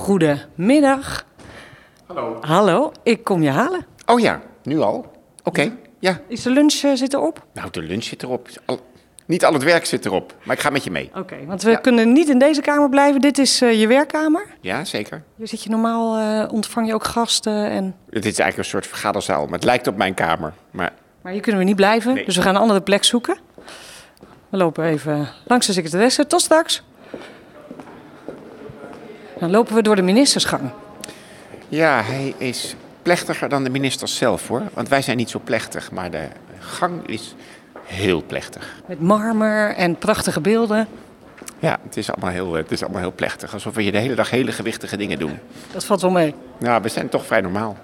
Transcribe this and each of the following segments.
Goedemiddag. Hallo. Hallo, ik kom je halen. Oh ja, nu al? Oké, ja. Is de lunch uh, zit erop? Nou, de lunch zit erop. Al, niet al het werk zit erop, maar ik ga met je mee. Oké, want we ja. kunnen niet in deze kamer blijven. Dit is uh, je werkkamer. Ja, zeker. Hier zit je normaal, uh, ontvang je ook gasten en... Dit is eigenlijk een soort vergaderzaal, maar het lijkt op mijn kamer. Maar, maar hier kunnen we niet blijven, nee. dus we gaan een andere plek zoeken. We lopen even langs de secretaresse. Tot straks. Dan lopen we door de ministersgang. Ja, hij is plechtiger dan de ministers zelf hoor. Want wij zijn niet zo plechtig, maar de gang is heel plechtig. Met marmer en prachtige beelden. Ja, het is allemaal heel, het is allemaal heel plechtig. Alsof we hier de hele dag hele gewichtige dingen doen. Dat valt wel mee. Nou, we zijn toch vrij normaal.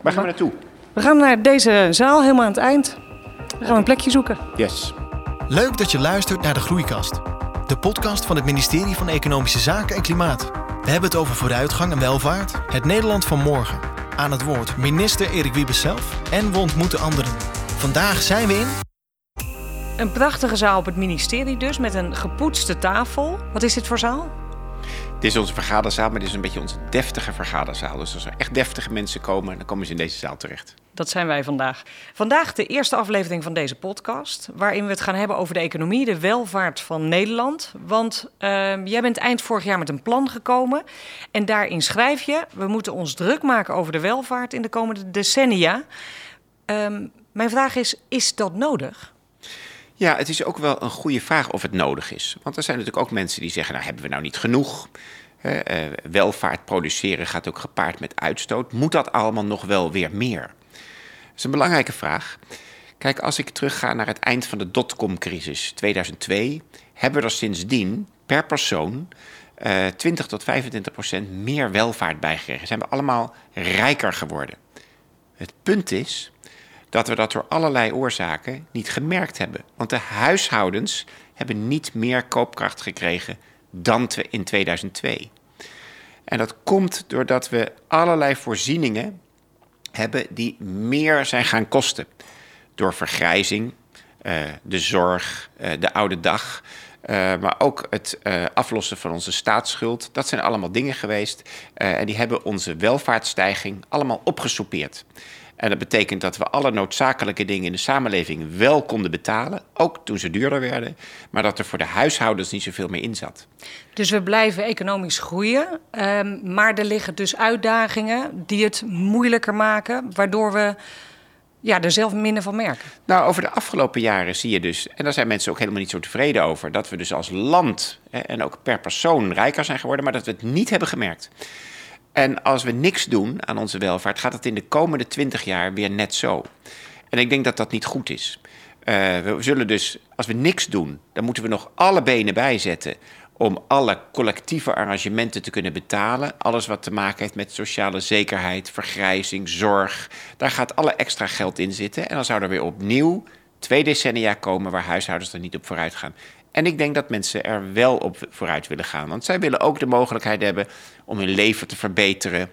Waar gaan we naartoe? We gaan naar deze zaal, helemaal aan het eind. We gaan een plekje zoeken. Yes. Leuk dat je luistert naar de Groeikast. De podcast van het ministerie van Economische Zaken en Klimaat. We hebben het over vooruitgang en welvaart, het Nederland van morgen. Aan het woord minister Erik Wiebes zelf en we ontmoeten anderen. Vandaag zijn we in... Een prachtige zaal op het ministerie dus, met een gepoetste tafel. Wat is dit voor zaal? Dit is onze vergaderzaal, maar dit is een beetje onze deftige vergaderzaal. Dus als er echt deftige mensen komen, dan komen ze in deze zaal terecht. Dat zijn wij vandaag. Vandaag de eerste aflevering van deze podcast, waarin we het gaan hebben over de economie, de welvaart van Nederland. Want uh, jij bent eind vorig jaar met een plan gekomen en daarin schrijf je: we moeten ons druk maken over de welvaart in de komende decennia. Uh, mijn vraag is: is dat nodig? Ja, het is ook wel een goede vraag of het nodig is. Want er zijn natuurlijk ook mensen die zeggen: nou, hebben we nou niet genoeg? Uh, welvaart produceren gaat ook gepaard met uitstoot. Moet dat allemaal nog wel weer meer? Is een belangrijke vraag. Kijk, als ik terugga naar het eind van de dotcom-crisis 2002, hebben we er sindsdien per persoon uh, 20 tot 25 procent meer welvaart bijgekregen. Zijn we allemaal rijker geworden. Het punt is dat we dat door allerlei oorzaken niet gemerkt hebben. Want de huishoudens hebben niet meer koopkracht gekregen dan in 2002. En dat komt doordat we allerlei voorzieningen hebben die meer zijn gaan kosten. Door vergrijzing, uh, de zorg, uh, de oude dag. Uh, maar ook het aflossen van onze staatsschuld. Dat zijn allemaal dingen geweest. en die hebben onze welvaartsstijging allemaal opgesoupeerd. En dat betekent dat we alle noodzakelijke dingen in de samenleving wel konden betalen, ook toen ze duurder werden, maar dat er voor de huishoudens niet zoveel meer in zat. Dus we blijven economisch groeien, um, maar er liggen dus uitdagingen die het moeilijker maken, waardoor we ja, er zelf minder van merken. Nou, over de afgelopen jaren zie je dus, en daar zijn mensen ook helemaal niet zo tevreden over, dat we dus als land hè, en ook per persoon rijker zijn geworden, maar dat we het niet hebben gemerkt. En als we niks doen aan onze welvaart, gaat het in de komende twintig jaar weer net zo. En ik denk dat dat niet goed is. Uh, we zullen dus, als we niks doen, dan moeten we nog alle benen bijzetten om alle collectieve arrangementen te kunnen betalen. Alles wat te maken heeft met sociale zekerheid, vergrijzing, zorg. Daar gaat alle extra geld in zitten. En dan zou er weer opnieuw twee decennia komen waar huishoudens er niet op vooruit gaan. En ik denk dat mensen er wel op vooruit willen gaan. Want zij willen ook de mogelijkheid hebben om hun leven te verbeteren.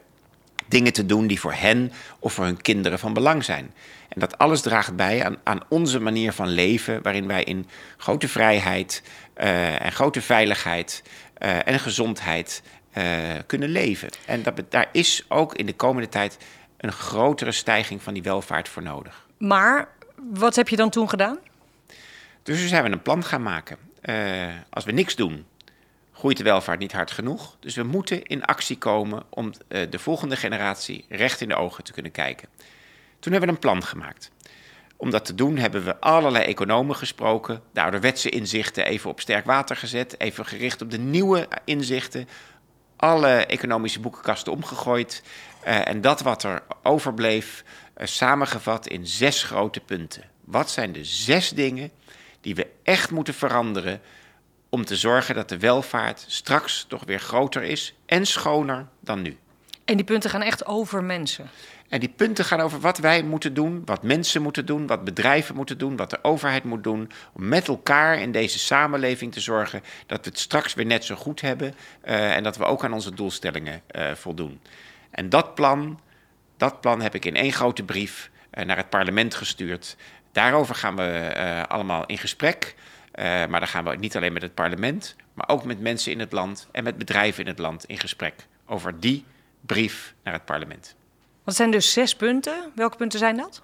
Dingen te doen die voor hen of voor hun kinderen van belang zijn. En dat alles draagt bij aan, aan onze manier van leven, waarin wij in grote vrijheid uh, en grote veiligheid uh, en gezondheid uh, kunnen leven. En dat, daar is ook in de komende tijd een grotere stijging van die welvaart voor nodig. Maar wat heb je dan toen gedaan? Dus toen zijn we een plan gaan maken. Uh, als we niks doen, groeit de welvaart niet hard genoeg. Dus we moeten in actie komen om uh, de volgende generatie recht in de ogen te kunnen kijken. Toen hebben we een plan gemaakt. Om dat te doen hebben we allerlei economen gesproken, de ouderwetse inzichten even op sterk water gezet, even gericht op de nieuwe inzichten, alle economische boekenkasten omgegooid uh, en dat wat er overbleef samengevat in zes grote punten. Wat zijn de zes dingen die we echt moeten veranderen om te zorgen dat de welvaart straks toch weer groter is en schoner dan nu. En die punten gaan echt over mensen. En die punten gaan over wat wij moeten doen, wat mensen moeten doen, wat bedrijven moeten doen, wat de overheid moet doen. Om met elkaar in deze samenleving te zorgen dat we het straks weer net zo goed hebben uh, en dat we ook aan onze doelstellingen uh, voldoen. En dat plan, dat plan heb ik in één grote brief uh, naar het parlement gestuurd. Daarover gaan we uh, allemaal in gesprek. Uh, maar dan gaan we niet alleen met het parlement, maar ook met mensen in het land en met bedrijven in het land in gesprek. over die brief naar het parlement. Dat zijn dus zes punten. Welke punten zijn dat?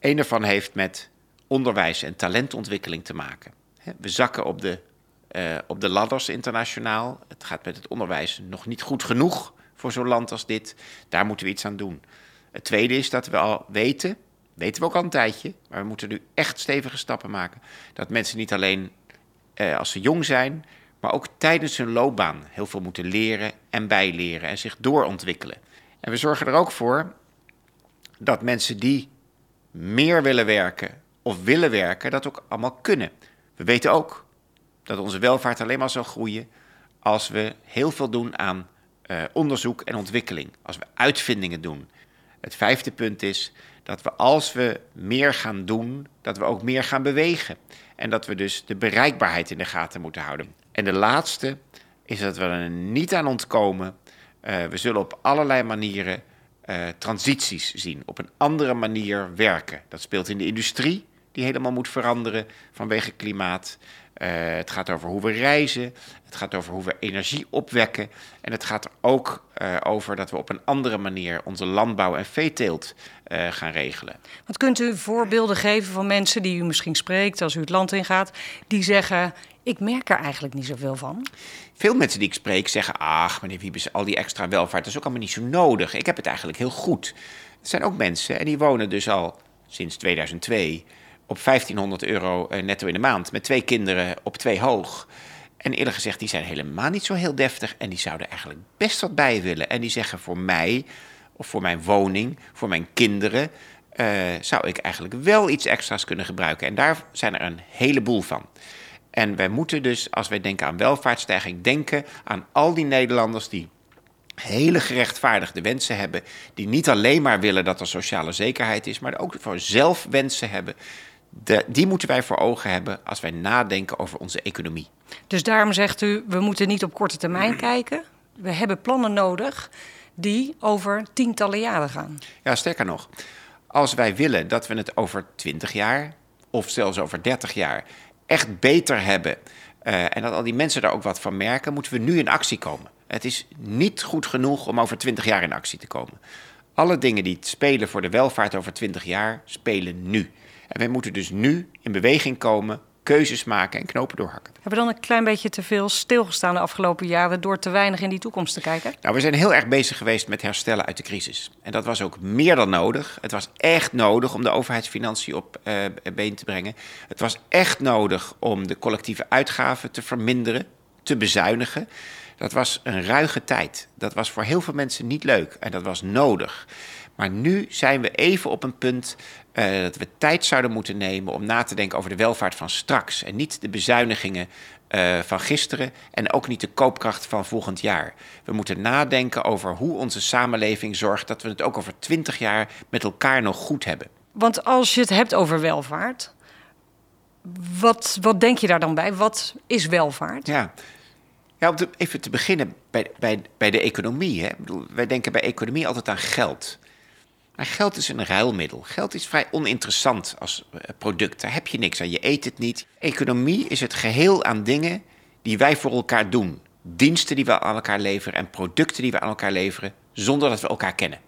Een daarvan heeft met onderwijs en talentontwikkeling te maken. We zakken op de, uh, op de ladders internationaal. Het gaat met het onderwijs nog niet goed genoeg voor zo'n land als dit. Daar moeten we iets aan doen. Het tweede is dat we al weten, weten we ook al een tijdje, maar we moeten nu echt stevige stappen maken. Dat mensen niet alleen uh, als ze jong zijn, maar ook tijdens hun loopbaan heel veel moeten leren en bijleren en zich doorontwikkelen. En we zorgen er ook voor dat mensen die meer willen werken of willen werken, dat ook allemaal kunnen. We weten ook dat onze welvaart alleen maar zal groeien als we heel veel doen aan uh, onderzoek en ontwikkeling, als we uitvindingen doen. Het vijfde punt is dat we als we meer gaan doen, dat we ook meer gaan bewegen. En dat we dus de bereikbaarheid in de gaten moeten houden. En de laatste is dat we er niet aan ontkomen. Uh, we zullen op allerlei manieren uh, transities zien, op een andere manier werken. Dat speelt in de industrie, die helemaal moet veranderen vanwege klimaat. Uh, het gaat over hoe we reizen, het gaat over hoe we energie opwekken. En het gaat er ook uh, over dat we op een andere manier onze landbouw en veeteelt uh, gaan regelen. Wat kunt u voorbeelden geven van mensen die u misschien spreekt als u het land ingaat, die zeggen: Ik merk er eigenlijk niet zoveel van? Veel mensen die ik spreek zeggen: Ach, meneer Wiebes, al die extra welvaart is ook allemaal niet zo nodig. Ik heb het eigenlijk heel goed. Er zijn ook mensen en die wonen dus al sinds 2002 op 1500 euro netto in de maand met twee kinderen op twee hoog. En eerlijk gezegd, die zijn helemaal niet zo heel deftig en die zouden eigenlijk best wat bij willen. En die zeggen voor mij, of voor mijn woning, voor mijn kinderen, uh, zou ik eigenlijk wel iets extra's kunnen gebruiken. En daar zijn er een heleboel van. En wij moeten dus, als wij denken aan welvaartsstijging, denken aan al die Nederlanders die hele gerechtvaardigde wensen hebben. Die niet alleen maar willen dat er sociale zekerheid is, maar ook voor zelf wensen hebben. De, die moeten wij voor ogen hebben als wij nadenken over onze economie. Dus daarom zegt u, we moeten niet op korte termijn kijken. We hebben plannen nodig die over tientallen jaren gaan. Ja, sterker nog, als wij willen dat we het over 20 jaar of zelfs over 30 jaar echt beter hebben uh, en dat al die mensen daar ook wat van merken, moeten we nu in actie komen. Het is niet goed genoeg om over 20 jaar in actie te komen. Alle dingen die spelen voor de welvaart over 20 jaar, spelen nu. En wij moeten dus nu in beweging komen, keuzes maken en knopen doorhakken. Hebben we dan een klein beetje te veel stilgestaan de afgelopen jaren door te weinig in die toekomst te kijken? Nou, we zijn heel erg bezig geweest met herstellen uit de crisis. En dat was ook meer dan nodig. Het was echt nodig om de overheidsfinanciën op uh, been te brengen. Het was echt nodig om de collectieve uitgaven te verminderen, te bezuinigen. Dat was een ruige tijd. Dat was voor heel veel mensen niet leuk en dat was nodig. Maar nu zijn we even op een punt uh, dat we tijd zouden moeten nemen om na te denken over de welvaart van straks. En niet de bezuinigingen uh, van gisteren en ook niet de koopkracht van volgend jaar. We moeten nadenken over hoe onze samenleving zorgt dat we het ook over twintig jaar met elkaar nog goed hebben. Want als je het hebt over welvaart, wat, wat denk je daar dan bij? Wat is welvaart? Ja, ja om te, even te beginnen bij, bij, bij de economie. Hè. Bedoel, wij denken bij economie altijd aan geld. Maar geld is een ruilmiddel. Geld is vrij oninteressant als eh, product. Daar heb je niks aan. Je eet het niet. Economie is het geheel aan dingen die wij voor elkaar doen. Diensten die we aan elkaar leveren en producten die we aan elkaar leveren zonder dat we elkaar kennen.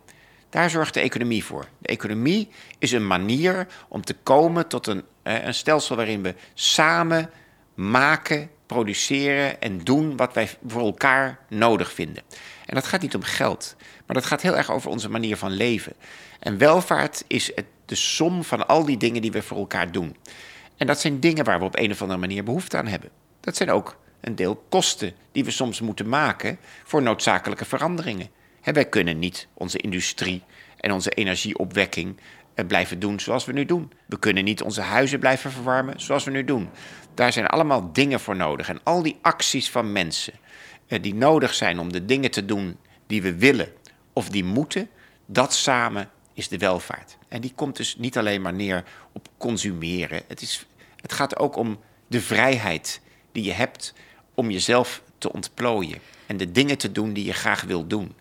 Daar zorgt de economie voor. De economie is een manier om te komen tot een, eh, een stelsel waarin we samen maken, produceren en doen wat wij voor elkaar nodig vinden. En dat gaat niet om geld, maar dat gaat heel erg over onze manier van leven. En welvaart is het, de som van al die dingen die we voor elkaar doen. En dat zijn dingen waar we op een of andere manier behoefte aan hebben. Dat zijn ook een deel kosten die we soms moeten maken voor noodzakelijke veranderingen. Wij kunnen niet onze industrie en onze energieopwekking blijven doen zoals we nu doen. We kunnen niet onze huizen blijven verwarmen zoals we nu doen. Daar zijn allemaal dingen voor nodig. En al die acties van mensen eh, die nodig zijn om de dingen te doen die we willen of die moeten, dat samen is de welvaart. En die komt dus niet alleen maar neer op consumeren. Het, is, het gaat ook om de vrijheid die je hebt om jezelf te ontplooien en de dingen te doen die je graag wil doen.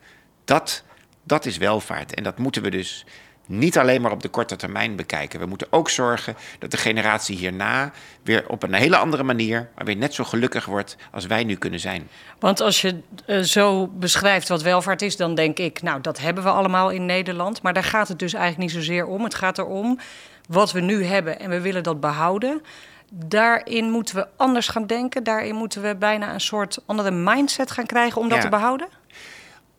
Dat, dat is welvaart en dat moeten we dus niet alleen maar op de korte termijn bekijken. We moeten ook zorgen dat de generatie hierna weer op een hele andere manier, maar weer net zo gelukkig wordt als wij nu kunnen zijn. Want als je uh, zo beschrijft wat welvaart is, dan denk ik, nou, dat hebben we allemaal in Nederland. Maar daar gaat het dus eigenlijk niet zozeer om. Het gaat erom wat we nu hebben en we willen dat behouden. Daarin moeten we anders gaan denken. Daarin moeten we bijna een soort andere mindset gaan krijgen om dat te behouden.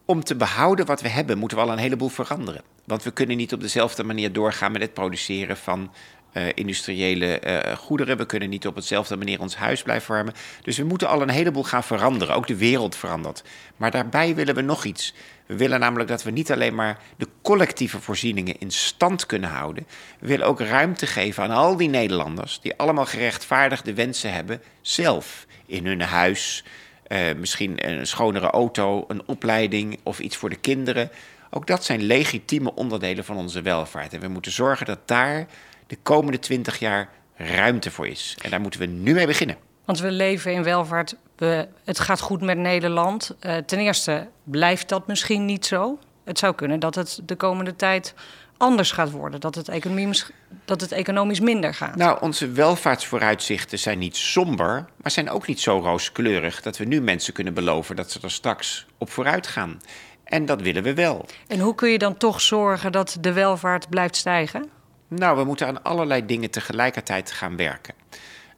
Om te behouden wat we hebben, moeten we al een heleboel veranderen. Want we kunnen niet op dezelfde manier doorgaan met het produceren van uh, industriële uh, goederen. We kunnen niet op hetzelfde manier ons huis blijven warmen. Dus we moeten al een heleboel gaan veranderen. Ook de wereld verandert. Maar daarbij willen we nog iets. We willen namelijk dat we niet alleen maar de collectieve voorzieningen in stand kunnen houden. We willen ook ruimte geven aan al die Nederlanders die allemaal gerechtvaardigde wensen hebben, zelf in hun huis. Uh, misschien een schonere auto, een opleiding of iets voor de kinderen. Ook dat zijn legitieme onderdelen van onze welvaart. En we moeten zorgen dat daar de komende twintig jaar ruimte voor is. En daar moeten we nu mee beginnen. Want we leven in welvaart. We, het gaat goed met Nederland. Uh, ten eerste blijft dat misschien niet zo. Het zou kunnen dat het de komende tijd anders gaat worden. Dat het, economisch, dat het economisch minder gaat. Nou, onze welvaartsvooruitzichten zijn niet somber, maar zijn ook niet zo rooskleurig dat we nu mensen kunnen beloven dat ze er straks op vooruit gaan. En dat willen we wel. En hoe kun je dan toch zorgen dat de welvaart blijft stijgen? Nou, we moeten aan allerlei dingen tegelijkertijd gaan werken.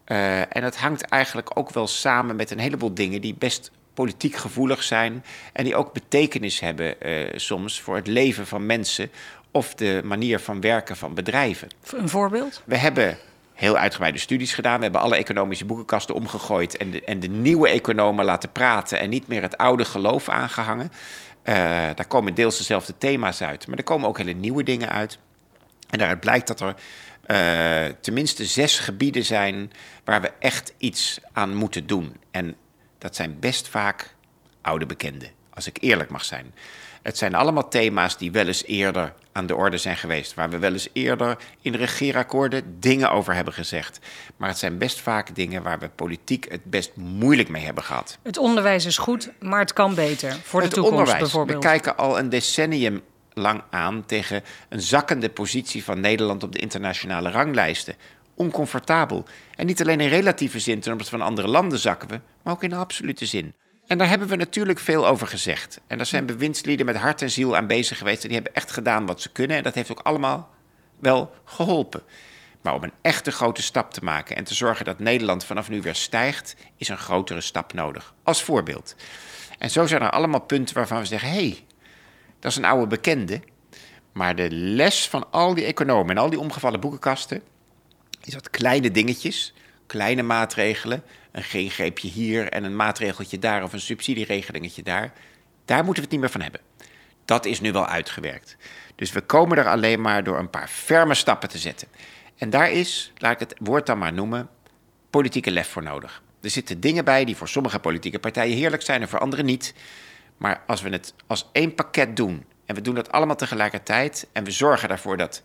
Uh, en dat hangt eigenlijk ook wel samen met een heleboel dingen die best politiek gevoelig zijn en die ook betekenis hebben uh, soms voor het leven van mensen of de manier van werken van bedrijven. Een voorbeeld? We hebben heel uitgebreide studies gedaan. We hebben alle economische boekenkasten omgegooid en de, en de nieuwe economen laten praten en niet meer het oude geloof aangehangen. Uh, daar komen deels dezelfde thema's uit, maar er komen ook hele nieuwe dingen uit. En daaruit blijkt dat er uh, tenminste zes gebieden zijn waar we echt iets aan moeten doen. En dat zijn best vaak oude bekenden, als ik eerlijk mag zijn. Het zijn allemaal thema's die wel eens eerder aan de orde zijn geweest, waar we wel eens eerder in de regeerakkoorden dingen over hebben gezegd. Maar het zijn best vaak dingen waar we politiek het best moeilijk mee hebben gehad. Het onderwijs is goed, maar het kan beter voor de toekomst onderwijs. bijvoorbeeld. We kijken al een decennium lang aan tegen een zakkende positie van Nederland op de internationale ranglijsten. Oncomfortabel. En niet alleen in relatieve zin ten opzichte van andere landen zakken we, maar ook in absolute zin. En daar hebben we natuurlijk veel over gezegd. En daar zijn bewindslieden met hart en ziel aan bezig geweest. En die hebben echt gedaan wat ze kunnen. En dat heeft ook allemaal wel geholpen. Maar om een echte grote stap te maken en te zorgen dat Nederland vanaf nu weer stijgt, is een grotere stap nodig. Als voorbeeld. En zo zijn er allemaal punten waarvan we zeggen: hé, hey, dat is een oude bekende. Maar de les van al die economen en al die omgevallen boekenkasten is dat kleine dingetjes, kleine maatregelen, een greepje hier en een maatregeltje daar of een subsidieregelingetje daar, daar moeten we het niet meer van hebben. Dat is nu wel uitgewerkt. Dus we komen er alleen maar door een paar ferme stappen te zetten. En daar is, laat ik het woord dan maar noemen, politieke lef voor nodig. Er zitten dingen bij die voor sommige politieke partijen heerlijk zijn en voor anderen niet. Maar als we het als één pakket doen en we doen dat allemaal tegelijkertijd en we zorgen ervoor dat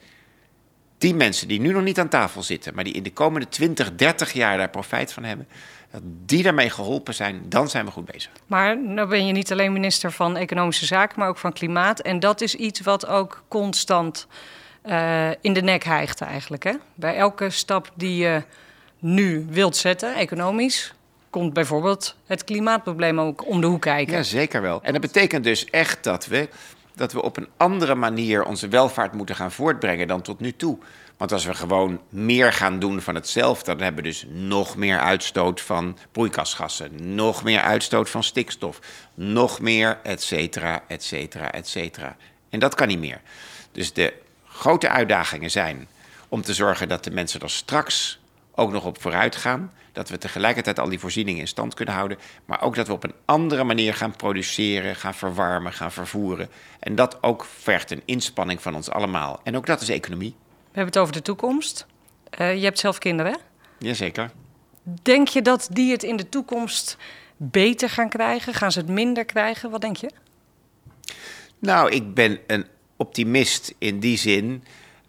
die mensen die nu nog niet aan tafel zitten, maar die in de komende 20, 30 jaar daar profijt van hebben, dat die daarmee geholpen zijn, dan zijn we goed bezig. Maar nou ben je niet alleen minister van Economische Zaken, maar ook van Klimaat. En dat is iets wat ook constant uh, in de nek hijgt eigenlijk. Hè? Bij elke stap die je nu wilt zetten, economisch, komt bijvoorbeeld het klimaatprobleem ook om de hoek kijken. Ja, zeker wel. En dat betekent dus echt dat we, dat we op een andere manier onze welvaart moeten gaan voortbrengen dan tot nu toe. Want als we gewoon meer gaan doen van hetzelfde, dan hebben we dus nog meer uitstoot van broeikasgassen, nog meer uitstoot van stikstof, nog meer, et cetera, et cetera, et cetera. En dat kan niet meer. Dus de grote uitdagingen zijn om te zorgen dat de mensen er straks ook nog op vooruit gaan. Dat we tegelijkertijd al die voorzieningen in stand kunnen houden. Maar ook dat we op een andere manier gaan produceren, gaan verwarmen, gaan vervoeren. En dat ook vergt een inspanning van ons allemaal. En ook dat is economie. We hebben het over de toekomst. Uh, je hebt zelf kinderen, hè? Jazeker. Denk je dat die het in de toekomst beter gaan krijgen? Gaan ze het minder krijgen? Wat denk je? Nou, ik ben een optimist in die zin.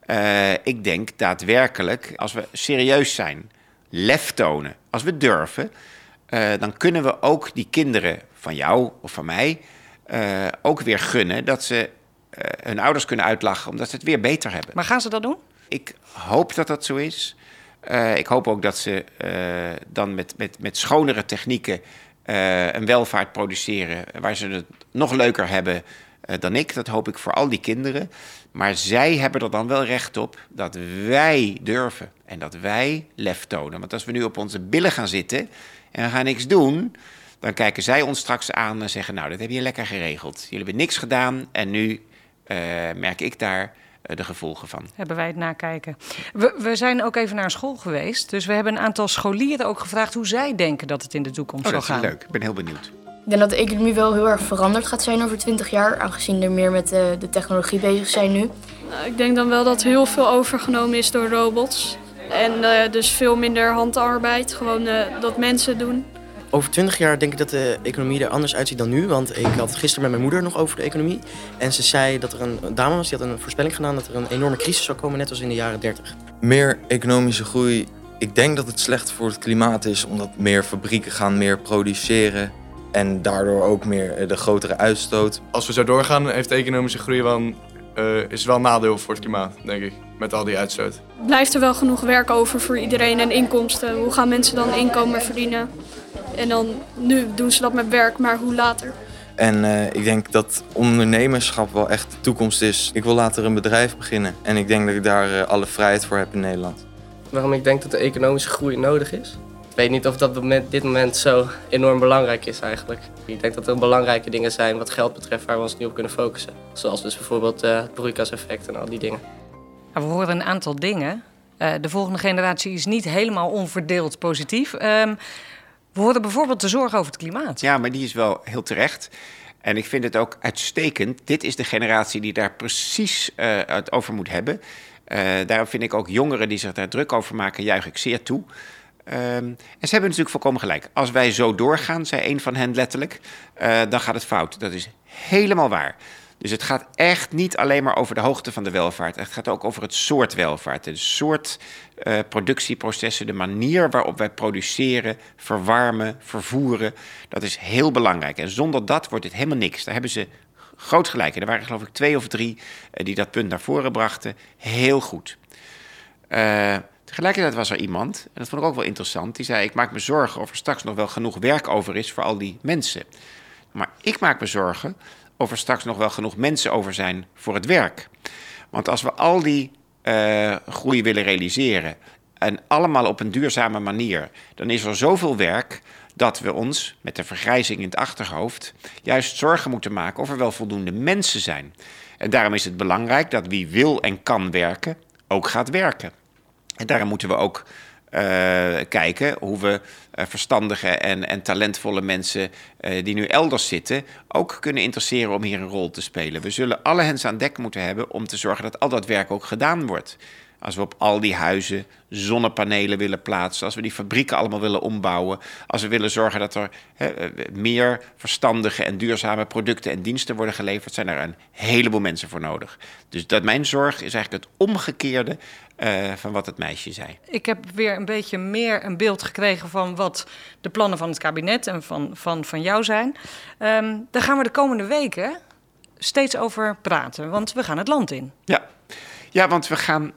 Uh, ik denk daadwerkelijk, als we serieus zijn, lef tonen, als we durven, uh, dan kunnen we ook die kinderen van jou of van mij uh, ook weer gunnen dat ze hun ouders kunnen uitlachen omdat ze het weer beter hebben. Maar gaan ze dat doen? Ik hoop dat dat zo is. Ik hoop ook dat ze dan met, met, met schonere technieken een welvaart produceren waar ze het nog leuker hebben dan ik. Dat hoop ik voor al die kinderen. Maar zij hebben er dan wel recht op dat wij durven en dat wij lef tonen. Want als we nu op onze billen gaan zitten en we gaan niks doen, dan kijken zij ons straks aan en zeggen: Nou, dat heb je lekker geregeld. Jullie hebben niks gedaan en nu merk ik daar eh, de gevolgen van. Hebben wij het nakijken. We, we, zijn ook even naar school geweest. Dus we hebben een aantal scholieren ook gevraagd hoe zij denken dat het in de toekomst oh, zal gaan. Dat is leuk. Ik ben heel benieuwd. Ik denk dat de economie wel heel erg veranderd gaat zijn over 20 jaar, aangezien er meer met de, de technologie bezig zijn nu. Nou, ik denk dan wel dat heel veel overgenomen is door robots. En uh, dus veel minder handarbeid, gewoon uh, dat mensen doen. Over 20 jaar denk ik dat de economie er anders uitziet dan nu. Want ik had gisteren met mijn moeder nog over de economie. En ze zei dat er een, dame was, die had een voorspelling gedaan dat er een enorme crisis zou komen, net als in de jaren 30. Meer economische groei. Ik denk dat het slecht voor het klimaat is, omdat meer fabrieken gaan meer produceren. En daardoor ook meer eh, de grotere uitstoot. Als we zo doorgaan, heeft de economische groei wel een, uh, is wel een nadeel voor het klimaat, denk ik. Met al die uitstoot. Blijft er wel genoeg werk over voor iedereen en inkomsten? Hoe gaan mensen dan inkomen verdienen? En dan, nu doen ze dat met werk, maar hoe later? En uh, ik denk dat ondernemerschap wel echt de toekomst is. Ik wil later een bedrijf beginnen en ik denk dat ik daar uh, alle vrijheid voor heb in Nederland. Waarom ik denk dat de economische groei nodig is? Ik weet niet of dat op dit moment zo enorm belangrijk is eigenlijk. Ik denk dat er belangrijke dingen zijn wat geld betreft waar we ons nu op kunnen focussen. Zoals dus bijvoorbeeld uh, het broeikaseffect en al die dingen. We horen een aantal dingen. de volgende generatie is niet helemaal onverdeeld positief. Um, we horen bijvoorbeeld de zorg over het klimaat. Ja, maar die is wel heel terecht. En ik vind het ook uitstekend. Dit is de generatie die daar precies uh, het over moet hebben. Uh, daarom vind ik ook jongeren die zich daar druk over maken, juich ik zeer toe. Um, en ze hebben natuurlijk volkomen gelijk. Als wij zo doorgaan, zei een van hen letterlijk, uh, dan gaat het fout. Dat is helemaal waar. Dus het gaat echt niet alleen maar over de hoogte van de welvaart. Het gaat ook over het soort welvaart. Het soort uh, productieprocessen, de manier waarop wij produceren, verwarmen, vervoeren. Dat is heel belangrijk. En zonder dat wordt het helemaal niks. Daar hebben ze groot gelijk. En er waren geloof ik twee of drie uh, die dat punt naar voren brachten. Heel goed. Uh, tegelijkertijd was er iemand, en dat vond ik ook wel interessant, die zei: Ik maak me zorgen of er straks nog wel genoeg werk over is voor al die mensen. Maar ik maak me zorgen of er straks nog wel genoeg mensen over zijn voor het werk. Want als we al die uh, groei willen realiseren en allemaal op een duurzame manier, dan is er zoveel werk dat we ons met de vergrijzing in het achterhoofd juist zorgen moeten maken of er wel voldoende mensen zijn. En daarom is het belangrijk dat wie wil en kan werken ook gaat werken. En daarom moeten we ook uh, kijken hoe we uh, verstandige en, en, talentvolle mensen uh, die nu elders zitten ook kunnen interesseren om hier een rol te spelen. We zullen alle hens aan dek moeten hebben om te zorgen dat al dat werk ook gedaan wordt. Als we op al die huizen zonnepanelen willen plaatsen, als we die fabrieken allemaal willen ombouwen, als we willen zorgen dat er he, meer verstandige en duurzame producten en diensten worden geleverd, zijn er een heleboel mensen voor nodig. Dus dat mijn zorg is eigenlijk het omgekeerde uh, van wat het meisje zei. Ik heb weer een beetje meer een beeld gekregen van wat de plannen van het kabinet en van, van, van jou zijn. Um, daar gaan we de komende weken steeds over praten, want we gaan het land in. Ja, ja want we gaan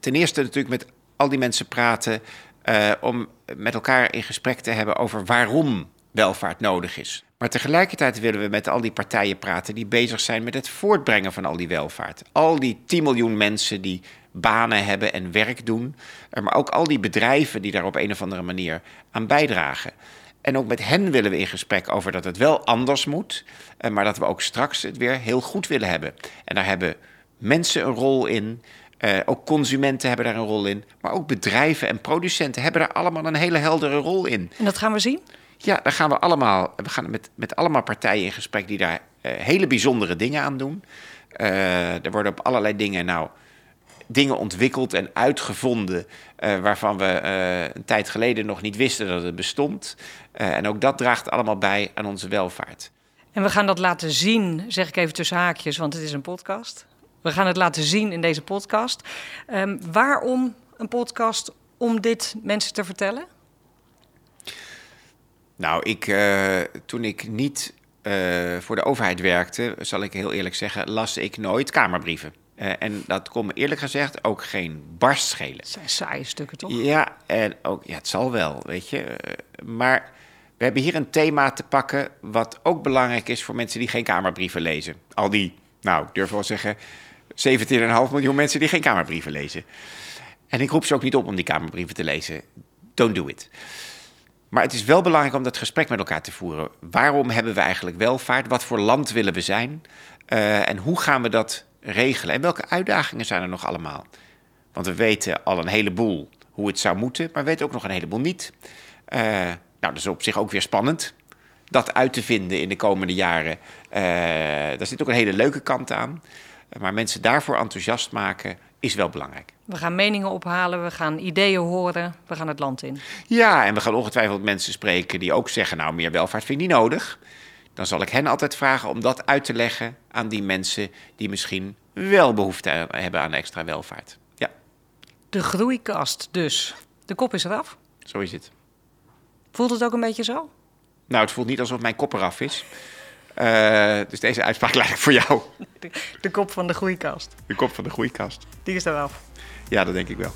ten eerste natuurlijk met al die mensen praten uh, om met elkaar in gesprek te hebben over waarom welvaart nodig is. Maar tegelijkertijd willen we met al die partijen praten die bezig zijn met het voortbrengen van al die welvaart. Al die 10 miljoen mensen die banen hebben en werk doen, maar ook al die bedrijven die daar op een of andere manier aan bijdragen. En ook met hen willen we in gesprek over dat het wel anders moet, maar dat we ook straks het weer heel goed willen hebben. En daar hebben mensen een rol in. Uh, ook consumenten hebben daar een rol in. Maar ook bedrijven en producenten hebben daar allemaal een hele heldere rol in. En dat gaan we zien? Ja, daar gaan we allemaal. We gaan met, met allemaal partijen in gesprek die daar uh, hele bijzondere dingen aan doen. Uh, er worden op allerlei dingen nou dingen ontwikkeld en uitgevonden waarvan we een tijd geleden nog niet wisten dat het bestond. En ook dat draagt allemaal bij aan onze welvaart. En we gaan dat laten zien, zeg ik even tussen haakjes, want het is een podcast. We gaan het laten zien in deze podcast. Um, waarom een podcast om dit mensen te vertellen? Nou, ik, uh, toen ik niet eh, voor de overheid werkte, zal ik heel eerlijk zeggen, las ik nooit Kamerbrieven. Eh, en dat kon me eerlijk gezegd ook geen barst schelen. Het zijn saaie stukken, toch? Ja, en ook, ja, het zal wel, weet je. Eh, maar we hebben hier een thema te pakken wat ook belangrijk is voor mensen die geen Kamerbrieven lezen. Al die, nou, ik durf wel zeggen, 17,5 miljoen mensen die geen Kamerbrieven lezen. En ik roep ze ook niet op om die Kamerbrieven te lezen. Don't do it. Maar het is wel belangrijk om dat gesprek met elkaar te voeren. Waarom hebben we eigenlijk welvaart? Wat voor land willen we zijn? Uh, en hoe gaan we dat regelen? En welke uitdagingen zijn er nog allemaal? Want we weten al een heleboel hoe het zou moeten, maar we weten ook nog een heleboel niet. Uh, nou, dat is op zich ook weer spannend. Dat uit te vinden in de komende jaren. Uh, daar zit ook een hele leuke kant aan. Maar mensen daarvoor enthousiast maken is wel belangrijk. We gaan meningen ophalen, we gaan ideeën horen, we gaan het land in. Ja, en we gaan ongetwijfeld mensen spreken die ook zeggen: Nou, meer welvaart vind ik niet nodig. Dan zal ik hen altijd vragen om dat uit te leggen aan die mensen die misschien wel behoefte hebben aan extra welvaart. Ja. De groeikast dus. De kop is eraf. Zo is het. Voelt het ook een beetje zo? Nou, het voelt niet alsof mijn kop eraf is. Uh, dus deze uitspraak lijkt voor jou. De, de, kop van de groeikast. De kop van de groeikast. Die is eraf. Ja, dat denk ik wel.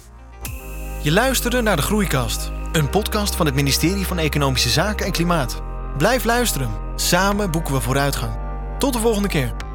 Je luisterde naar de Groeikast, een podcast van het ministerie van Economische Zaken en Klimaat. Blijf luisteren. Samen boeken we vooruitgang. Tot de volgende keer.